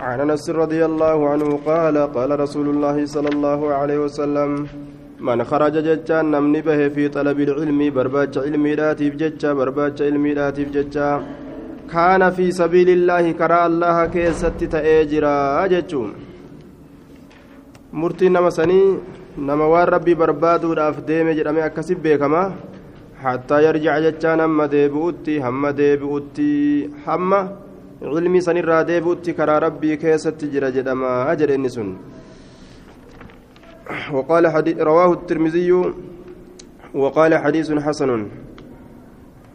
عن انس رضي الله عنه قال قال رسول الله صلى الله عليه وسلم من خرج ججا نمني به في طلب العلم برباج علمي راتب ججا برباج علمي راتب ججا. كان في سبيل الله كرى الله كيست تأجرا ججون murtiin nama sanii nama waan rabbii barbaaduudhaaf deeme jedhame akkasi beekama hattaa yarjica jechaan hamma deebi'utti hamma deebi'utti hamma cilmii sanirraa deebi'utti karaa rabbii keessatti jira jedhama jedhe inni sun. وقال رواه الترمذي وقال حديث حسن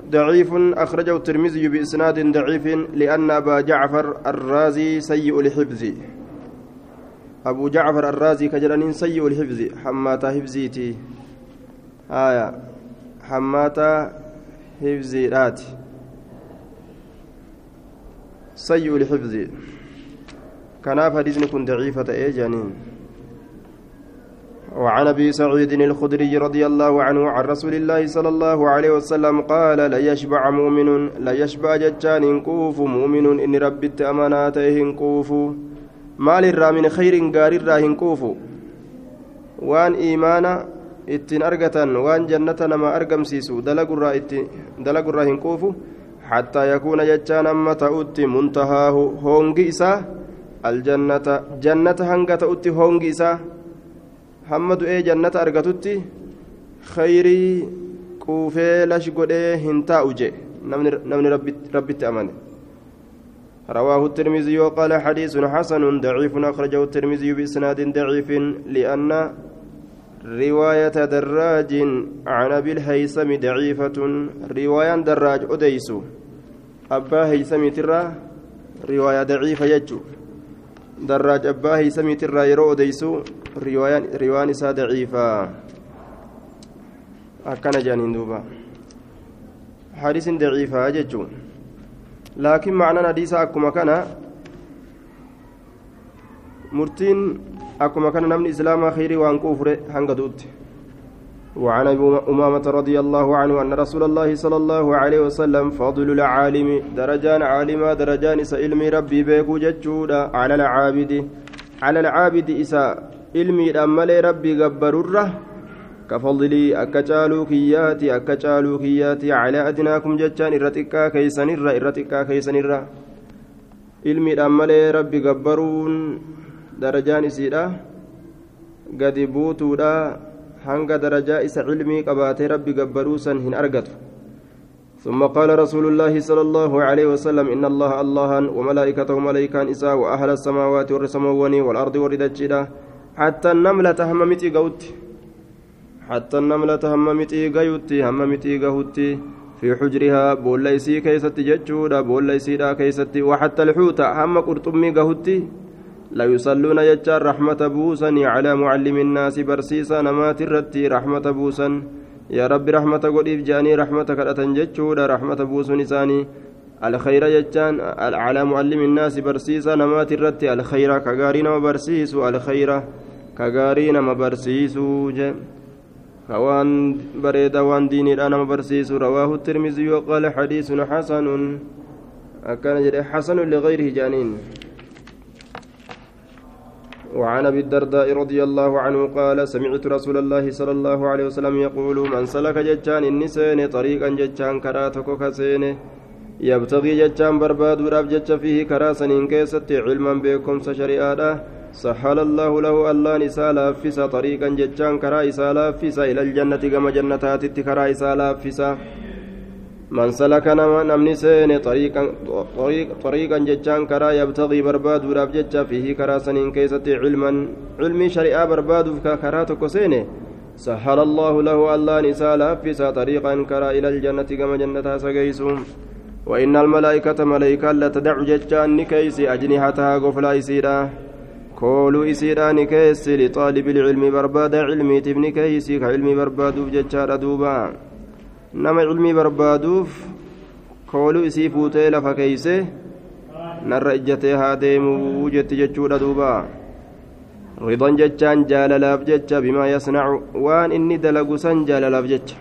ضعيف أخرجه الترمذي بإسناد ضعيف لأن أبا جعفر الرازي سيء الحفظ أبو جعفر الرازي كجرانين سيء الحفظ حماتا حفظيتي آية حماتا حفظي راتي سيء الحفظ كناف حديث كن ضعيفة إيه جانين. وعن أبي سعيد الخدري رضي الله عنه عن رسول الله صلى الله عليه وسلم قال لا يشبع مؤمن لا يشبع ججان كوف مؤمن إن ربي أماناته كوف. مال الرا من خير غار الرا كوف. وان إيمانا ittiin argatan waan jannata nama argamsiisu dalagurraa itti dalagurraa hin quufu hattaa yakuuna jechaan amma ta'utti muntahaahu hoongi isaa aljannata jannata hanga ta'utti hoongi isaa hamma du'ee jannata argatutti khayrii quufee lash godhee hin taa'u je namni rabbitti amane رواه الترمذي وقال حديث حسن ضعيف أخرجه الترمذي بإسناد ضعيف لأن رواية دراج عن أبي الهيثم ضعيفة. رواية دراج أديس أبا هيثم ترى رواية ضعيفة يجو. دراج أبا هيثم ترى يرو أديس رواية رواية ضعيفة. أكن جانين دوبا. حديث ضعيفة يجو. لكن معنى حديث أكما كان مرتين أكما كان نمن إسلام خيري وأن كفر هنقدوت وعن أبي أمامة رضي الله عنه أن رسول الله صلى الله عليه وسلم فضل العالم درجان عالما درجان سإلمي ربي بيكو ججودا على العابد. على العابد إساء علمي أمالي ربي قبرره كفضلي أكجالو كياتي أكجالو كياتي على أدناكم ججان إرتكا كيسنرا إرتكا كيسنرا علمي أمالي ربي قبرون. Darajaan isiidha. Gadi buutuudha. Hanga darajaa isa cilmii qabaatee rabbi gabbaruu san hin argatu. ثم قال رسول الله صلى الله عليه وسلم إن الله الله وملائكته ملائكان إساء وأهل السماوات والسماواني والأرض وردتشدا حتى النملة هممتي قوت حتى النملة هممتي قيوتي هممتي قهوتي في حجرها بوليسي كيستي جتشودا بوليسي كيستي وحتى الحوت هم قرطمي قهوتي لا يصلون يجار رحمة بوسا على معلم الناس برسيسا نمات الرتي رحمة بوسا يا رب رحمة قديف جاني رحمة كرة جتشودا رحمة بوس نساني الخير جتان على معلم الناس برسيسا نمات الرتي. الخير كغارين وبرسيسو الخير كغارين مبرسيسو كوان بريد وان ديني أنا مبرسيسو رواه الترمذي وقال حديث حسن. أكان حسن لغيره جانين. وعن أبي الدرداء رضي الله عنه قال سمعت رسول الله صلى الله عليه وسلم يقول من سلك ججان النسين طريقا ججان كراتك كسين يبتغي ججان برباد وراب جج فيه كراسن كيست علما بكم شريعة سهل الله له الله نسالا فيسا طريقا ججان كرا إسالا إلى الجنة كما جنتات كرا إسالا فيسا من سلك نمني سين طريقا طريق طريقا ججان كرا يبتغي برباد وراب ججا فيه كرا سنين كيست علما علمي شريعة برباد كرا تكسين سهل الله له الله نسالا فيسا طريقا كرا إلى الجنة كما جنتها سقيسون وإن الملائكة ملائكة لا تدع ججان نكيس أجنحتها قفلا إسيرا. كولو إسيرا نكيس لطالب العلم برباد علمي تبني كيس كعلمي برباد ججار دوبا. nama cilmii barbaaduuf kooluu isii fuutee lafa keeyse narra ijjatee haa deemuu jetti jechuudha duuba ridan jechaan jaalalaaf jecha bimaa yasnacu waan inni dalagu san jaalalaaf jecha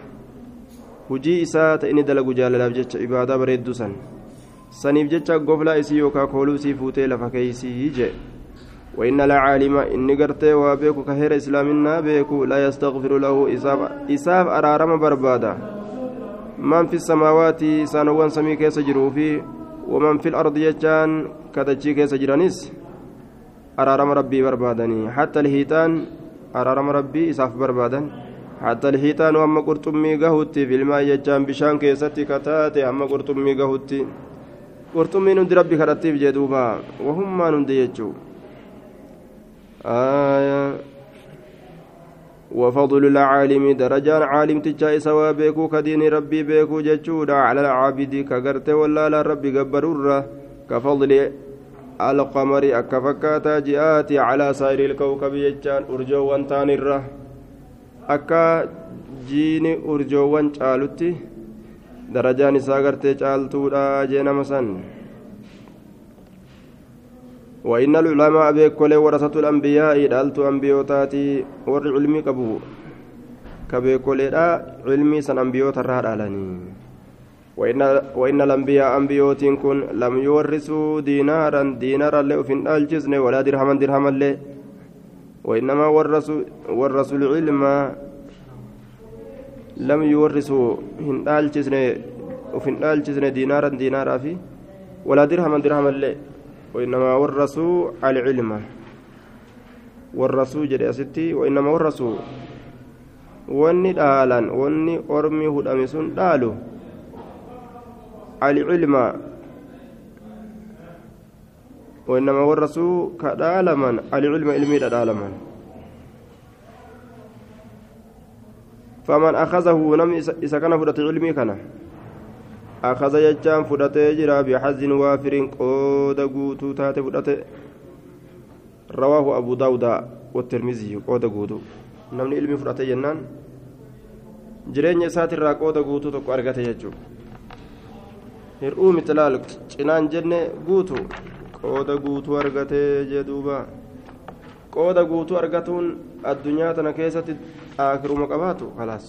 hujii isaa ta inni dalagu jaalalaaf jecha ibaadaa bareeddu san saniif jecha goflaa isii yookaa kooluu isii fuutee lafa keeysii jee وإن العالم إني قرتي وبيكو كهير إسلامنا بيكو لا يستغفر له إساف إساف أرارم بربادا في السماوات سانوان سمي كيس في ومن في الأرض يجان كتجي كيس جرانيس. أرارم ربي بربادني. حتى الهيتان أرارم ربي إساف بربادا حتى الهيتان وأما قرطمي قهوتي في الماء يجان بشان كيستي كتاتي أما قرطمي قهوتي قرطمي ندي ربي كرتيف جدوبا وهم ما ندي يجو. آية وفضل العالم درجان عالم تجاي سوا بيكو كدين ربي بيكو ججودا على العابد كغرت ولا لا ربي قبرورة كفضل القمر أكفكاتا جئات على سائر الكوكب يجان أرجو وانتان الره جيني أرجو وان چالوتي درجان isaa gartee caaltuudha jee nama وإن العلماء بكل ورثة الأنبياء دالت أنبيوتاتي ور علمي كبو. كبكل علمي سن أنبيوت الرهد علني وإن وإن الأنبياء أنبيوت كن لم يورثوا دينارا دينارا لأفن الجزن ولا درهما درهما لي. وإنما ورثوا ورثوا العلم لم يورثوا هن الجزن وفن الجزن دينارا دينارا في ولا درهما درهما لي. وإنما ورثوا العلم. ورثوا جري أستي وإنما ورثوا. wanni dhaalan wanni ormi hudhame sun dhaalu alcilma وإنما ورثوا كدالمن العلم علمي دالمن فمن أخذه نم إذا كان فرط علمي كان. أخذ يجان فدته جرا بحز وافر قود قوتو تات فدته رواه أبو داود والترمذي قود قوتو نمني علمي فدته جنان jireenya isaatirraa qooda guutuu tokko argate jechuudha hir'uu mitilaal cinaan jenne guutu qooda guutuu argatee jedhuuba qooda guutuu argatuun addunyaa tana keessatti aakiruma qabaatu kalaas.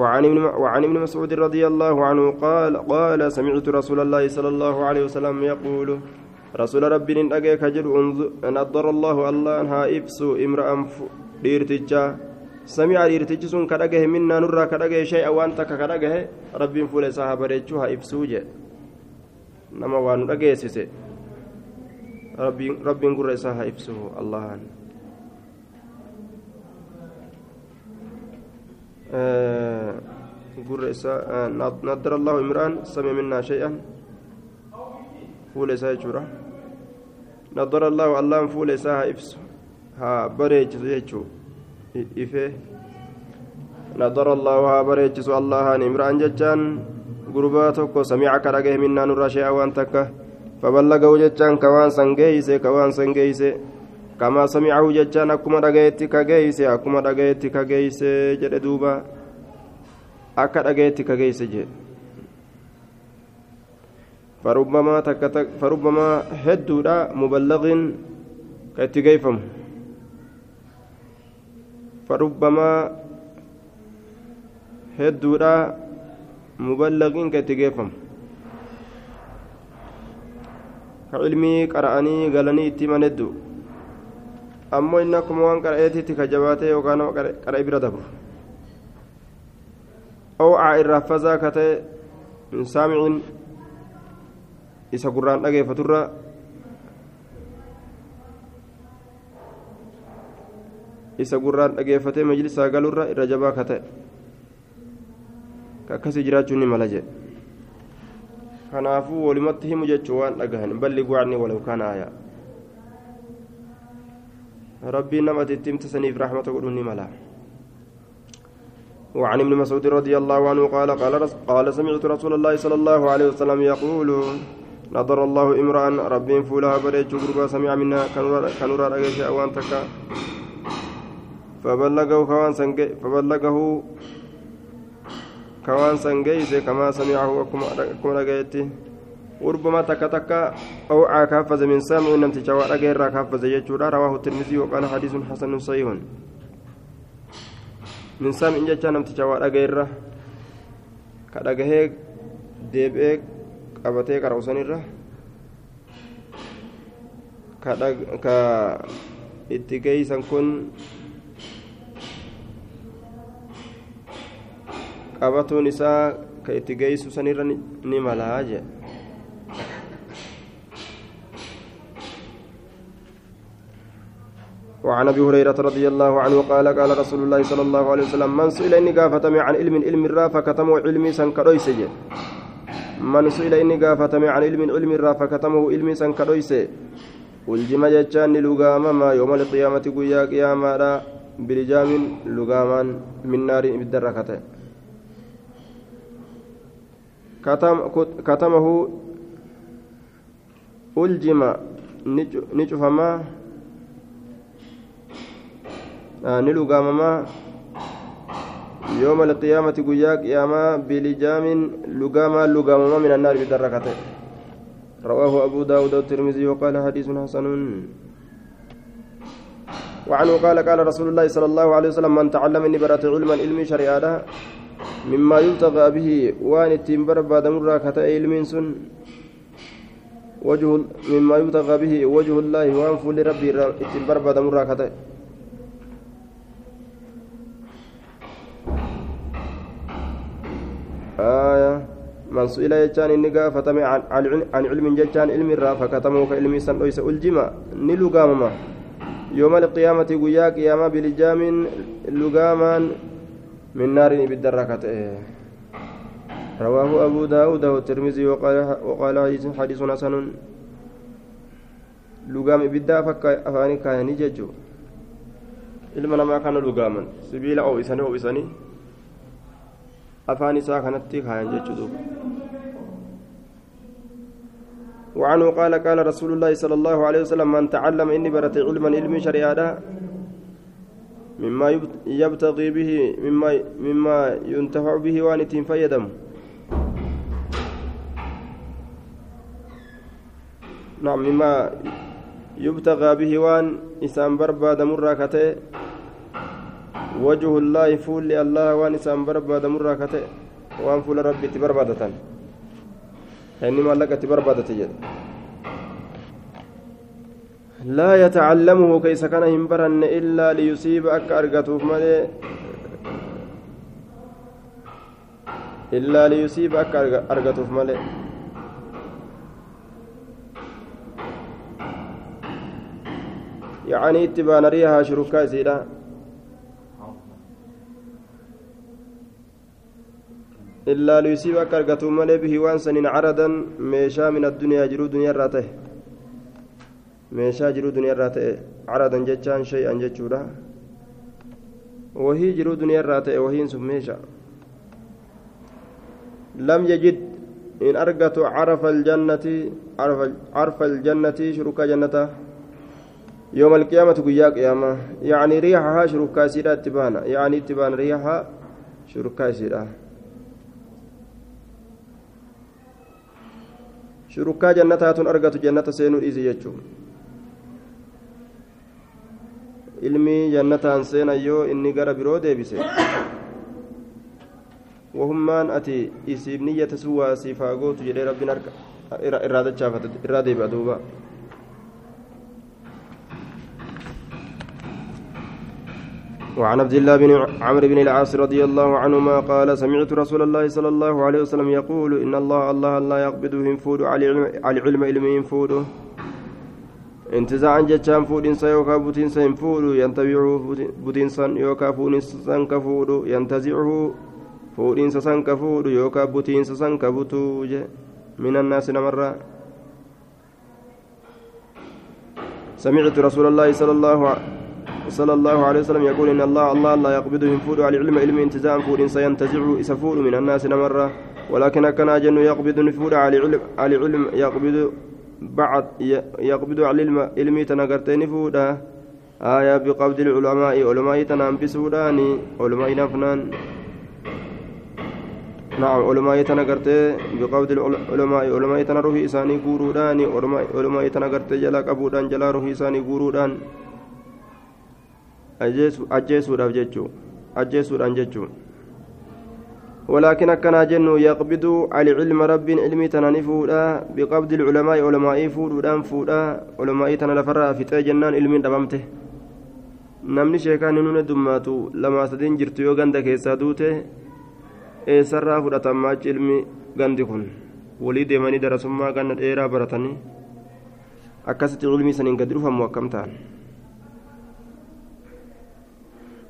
وعن ابن وعن ابن مسعود رضي الله عنه قال قال سمعت رسول الله صلى الله عليه وسلم يقول رسول ربي نجاك كجر نضر الله الله انها إبسو امرأ ديرتجا. سمع ديرتج كدغه منا نرى كدغه شيء وانت كدغه ربي فول صحابه رجوها ابسوجه نما وان دغيسسه ربي ربي غر صحابه إبسو الله gurra isaa nadara allahu imraan sami minnaa shay'an fuula isaa jechuudha nadara allahu allaan fuula isaa haa ibsu haa bareechisu jechuu ife nadara allahu haa bareechisu allahaan imraan jechaan gurbaa tokko samiica ka dhagahe minnaa nurraa shay'an waan takka san geeyse ka waan san geeyse كما سمعه ججان أكما دقيت كجيس أكما دقيت كجيس جد دوبا أكا دقيت كجيس جد فربما تكتك فربما هدودا مبلغ كتجيفم فربما هدودا مبلغ كتجيفم كعلمي قرأني قالني اتمن الدو ammoo inni akkuma waan qara'eetitti ka jabaatee yookaan nama qara'e bira dabru irraa fazaa ka ta'e hin saamicin isa gurraan dhageeffaturra isa gurraan dhageeffatee majlisaa galurra irra jabaa ka ta'e ka akkasii jiraachuun ni mala jedhe kanaafuu walumatti himu jechuu waan dhagahan balli guwacni walau kana aayaa ربي نما تتمت سنيف رحمة قلوني ملا وعن ابن مسعود رضي الله عنه قال قال قال سمعت رسول الله صلى الله عليه وسلم يقول نظر الله امرأ ربي فولها بريج غربا سمع منا كنورا رجش أوان تكا. فبلغه كوان سنجي فبلغه كوان سنجي كما سمعه وكما رجيته وربما تكا تكا أوعى كافز من سامع نمت جوار يجورا رواه الترمذي وقال حديث حسن صحيح. Min saami'in jecha namticha waa dhagayeerra ka dhagahee deebi'ee qabatee qara'usanirra ka itti geeysan kun qabatuun isaa ka itti geeysu sanirra ni malaa jee وعن أبي هريرة رضي الله عنه قال قال رسول الله صلى الله عليه وسلم من سئل إني قافتم عن علم علم الرا فكتمه علمي سن كدويس من سئل إني قافتم عن علم علم الرا فكتمه علمي سن كدويس والجمع جتان لغاما يوم القيامة قيا قياما بلجام لغاما من نار بالدركة كتم كتمه ألجم نجفما ni lugaamamaa يوم القيامة قياك ياما بلجام لقاما لقاما من النار بدركة رواه أبو داود والترمذي وقال حديث حسن. وعنه قال قال رسول الله صلى الله عليه وسلم من تعلم إني برأت علما علمي شريعة مما يلتقى به وان التنبر بعد مرة كتا علم سن وجه مما يبتغى به وجه الله وان فل ربي التنبر بعد مرة كتا من سئل يجان إني قافتم عن, علم ججان علم الرا فكتمه كعلم سن ليس ألجما نلقامما يوم القيامة قيا قيامة بلجام لقاما من نار بالدركة رواه أبو داود والترمذي وقال وقال حديث حسن لقام بدا فكا أفاني كان ججو ilma namaa kana lugaaman sibiila oo'isanii oo'isanii afaan isaa kanatti kaayan وعنه قال قال رسول الله صلى الله عليه وسلم من تعلم إني برت علما علم شريعة مما يبتغي به مما مما ينتفع به وان فيدم. نعم مما يبتغى به وان إسام برباد مرة كتئ وجه الله فول الله وان إسان برباد مرة كتئ وان فول ربي تبربادة إنما لك تبربادة لا يتعلمه كيس كان همبرن إلا ليصيب أك أرقته مالي إلا ليصيب أك أرقته مالي يعني اتبان ريها شركاء سيدا. إلا ليصيبك أرقته مالي به وانسن عرضا ميشا من الدنيا جرو دنيا راته ميشا جرو دنيا راته عرضا جتشان شيئا جتشورا. وهي جرو دنيا راته وهي سم ميشا. لم يجد إن أرقت عرف الجنة عرف, عرف الجنة شركا جنته يوم القيامة قيا قيامة. يعني ريحها شركا سيدا اتبانا. يعني اتبان ريحها شركا shurukkaa jannataatun argatu jannata seenuu dhiisi jechuun. Ilmi jannataan seenan yoo inni gara biroo deebise. Wahummaan ati isiif niyyata sun waa siif haa gootu jedhee rabbiin irraa dachaafate irraa deebi'a duuba وعن عبد الله بن عمرو بن العاص رضي الله عنهما قال سمعت رسول الله صلى الله عليه وسلم يقول إن الله الله لا يقبضه ينفود على العلم علم ينفود انتزاعا جتشان فودينسا يوكا بوتينسا ينفود ينتبعه بوتينسا يوكا فودينسا كفود ينتزعه فودينسا سان كفود يوكا بوتينسا كبوتو من الناس نمرة. سمعت رسول الله صلى الله عليه وسلم صلى الله عليه وسلم يقول إن الله الله لا يقبضه ينفود على العلم علم انتزاع فود سينتزع إسفود من الناس نمرة. ولكن كان أجن يقبض نفود على علم على علم يقبض بعد يقبض على العلم علمي تنقرتين فودا آية بقبض العلماء علماء تنام بسوداني علماء نفنان. نعم علماء تنقرتي بقبض العلماء علماء تنروه إساني قوروداني علماء تنقرتي جلا قبودان جلا روه إساني قورودان. ajjeesuudhaaf jechuun ajjeesuudhaan jechuun walaakin akkanaa jennu yaqbiduu alcilma rabbiin ilmii tana ni fuudha biqabdi culamaa'ii olomaa'ii fuudhuudhaan fuudha olomaa'ii tana lafarraa fixee jennaan ilmiin dhabamte. Namni sheekaan hin heddumaatu lamaa sadiin jirtu yoo ganda keessaa duute eessarraa fudhatan maachi ilmi gandi kun? Walii deemanii darasummaa ganna dheeraa baratanii? Akkasitti ilmii saniin gadi dhufamu akkam ta'an?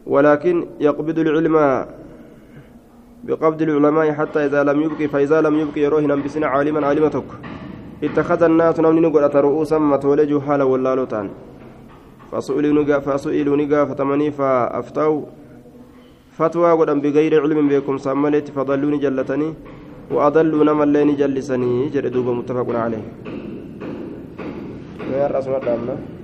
ولكن يقبض العلم بقبض العلماء حتى إذا لم يبقي فإذا لم يبقي يروه نبسنا عالما عالمتك. اتخذ الناس نمني نقول رؤوسا متولجوا حالا ولا لوتان فسئلوا نقا فتمني فأفتوا. فتوى قدام بغير علم بكم سملت فضلوني جلتني وأضلوا نما اللين جلسني جل دوب متفق عليه. يا رسول الله